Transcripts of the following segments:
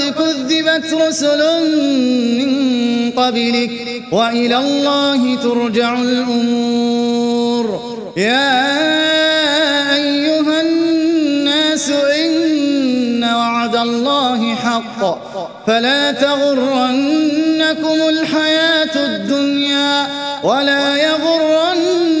فقد كذبت رسل من قبلك وإلى الله ترجع الأمور. يا أيها الناس إن وعد الله حق. فلا تغرنكم الحياة الدنيا ولا يغرنكم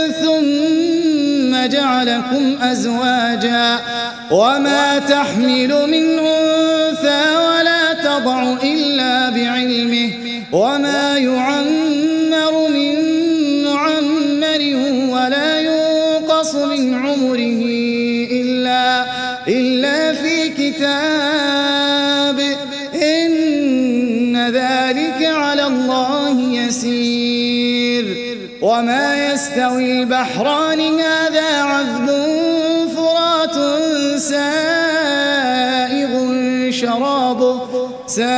جعلكم أزواجا وما تحمل من أنثى ولا تضع إلا بعلمه وما يعمر من معمر ولا ينقص من عمره إلا, إلا في كتاب. إن ذلك على الله يسير. وما يستوي البحران هذا شرابه. سائغ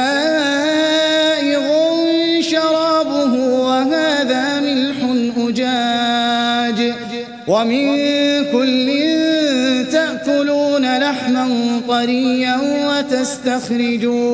شرابه وهذا ملح أجاج. ومن كل تأكلون لحما طريا وتستخرجون.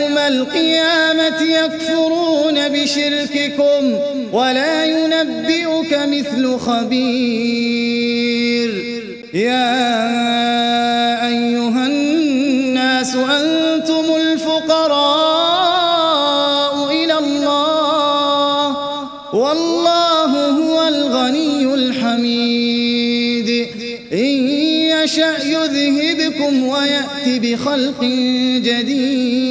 القيامة يكفرون بشرككم ولا ينبئك مثل خبير. يا أيها الناس أنتم الفقراء إلى الله والله هو الغني الحميد. إن يشأ يذهبكم ويأتي بخلق جديد.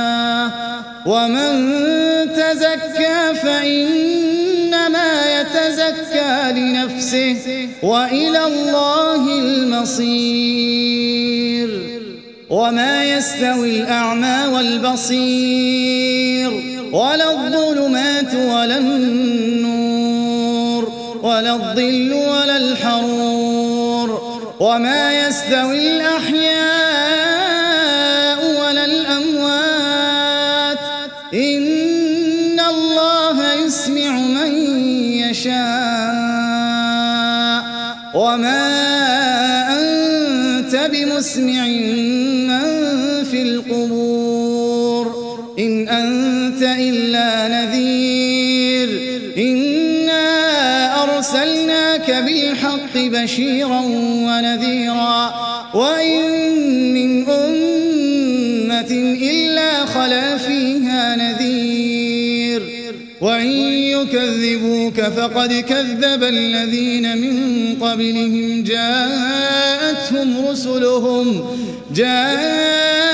ومن تزكى فإنما يتزكى لنفسه وإلى الله المصير. وما يستوي الأعمى والبصير ولا الظلمات ولا النور ولا الظل ولا الحرور. وما يستوي الأحياء يشاء وما أنت بمسمع من في القبور. إن أنت إلا نذير. إنا أرسلناك بالحق بشيرا ونذيرا. وإن وإن يكذبوك فقد كذب الذين من قبلهم جاءتهم رسلهم جاءتهم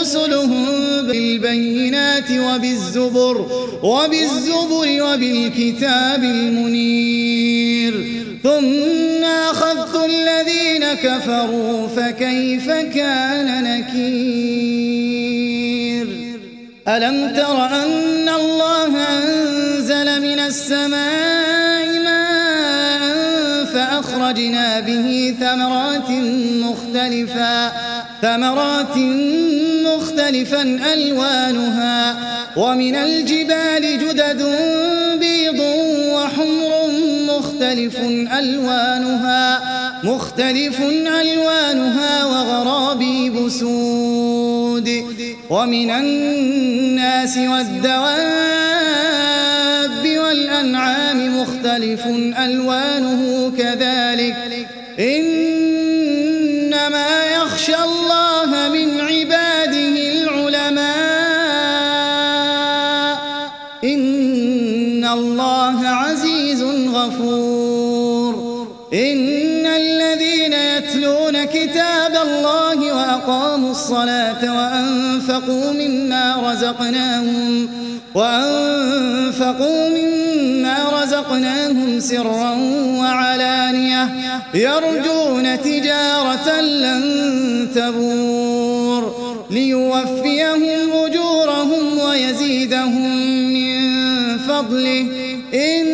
رسلهم بالبينات وبالزبر وبالزبر وبالكتاب المنير ثم أخذت الذين كفروا فكيف كان نكير ألم تر أن الله أنزل من السماء ماء فأخرجنا به ثمرات مختلفا ثمرات مختلفا ألوانها ومن الجبال جدد بيض وحمر مختلف ألوانها. مختلف ألوانها وغرابيب سود. ومن الناس والدواب والأنعام مختلف ألوانه كذلك كتاب الله وأقاموا الصلاة وأنفقوا مما رزقناهم وأنفقوا مما رزقناهم سرا وعلانية. يرجون تجارة لن تبور ليوفيهم أجورهم ويزيدهم من فضله. إنه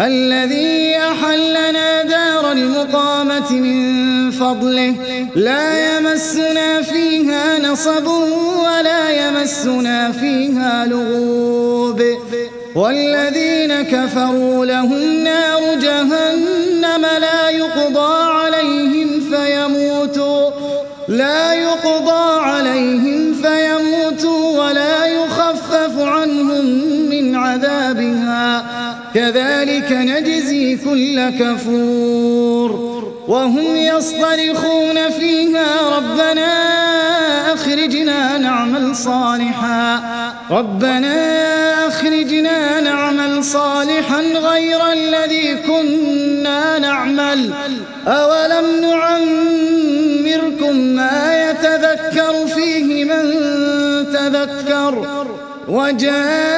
الذي أحلنا دار المقامة من فضله. لا يمسنا فيها نصب ولا يمسنا فيها لغوب. والذين كفروا لهم نار جهنم لا يقضى عليهم فيموتوا. لا يقضى عليهم كذلك نجزي كل كفور وهم يصطرخون فيها ربنا أخرجنا نعمل صالحا ربنا أخرجنا نعمل صالحا غير الذي كنا نعمل أولم نعمركم ما يتذكر فيه من تذكر وجاءكم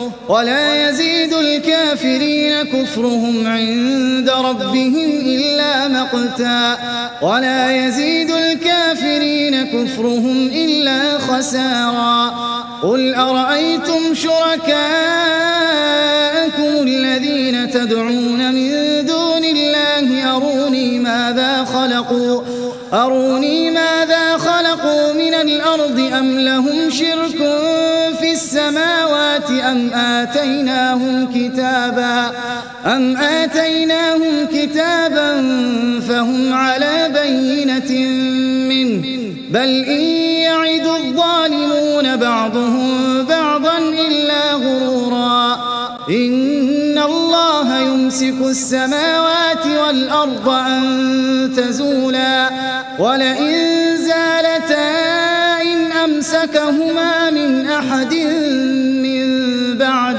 ولا يزيد الكافرين كفرهم عند ربهم إلا مقتا. ولا يزيد الكافرين كفرهم إلا خسارا. قل أرأيتم شركاءكم الذين تدعون من دون الله؟ أروني ماذا خلقوا؟ أروني ماذا خلقوا من الأرض أم لهم شرك أم آتيناهم كتابا أم آتيناهم كتابا فهم على بينة منه بل إن يعد الظالمون بعضهم بعضا إلا غرورا إن الله يمسك السماوات والأرض أن تزولا ولئن زالتا إن أمسكهما من أحد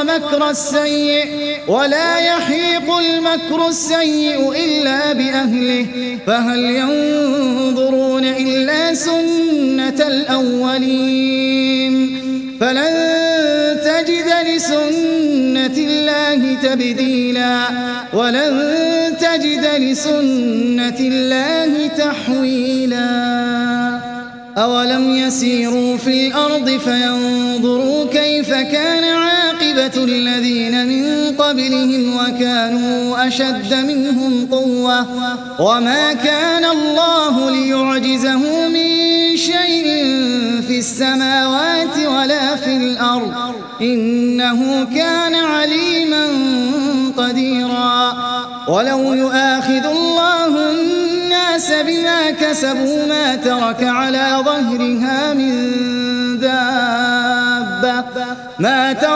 ومكر السيء ولا يحيق المكر السيء إلا بأهله فهل ينظرون إلا سنة الأولين فلن تجد لسنة الله تبديلا ولن تجد لسنة الله تحويلا أولم يسيروا في الأرض فينظروا كيف كان عاقبة الذين من قبلهم وكانوا أشد منهم قوة. وما كان الله ليعجزه من شيء في السماوات ولا في الأرض. إنه كان عليما قديرا. ولو يؤاخذ الله الناس بما كسبوا ما ترك على ظهرها من دابة. ما ترك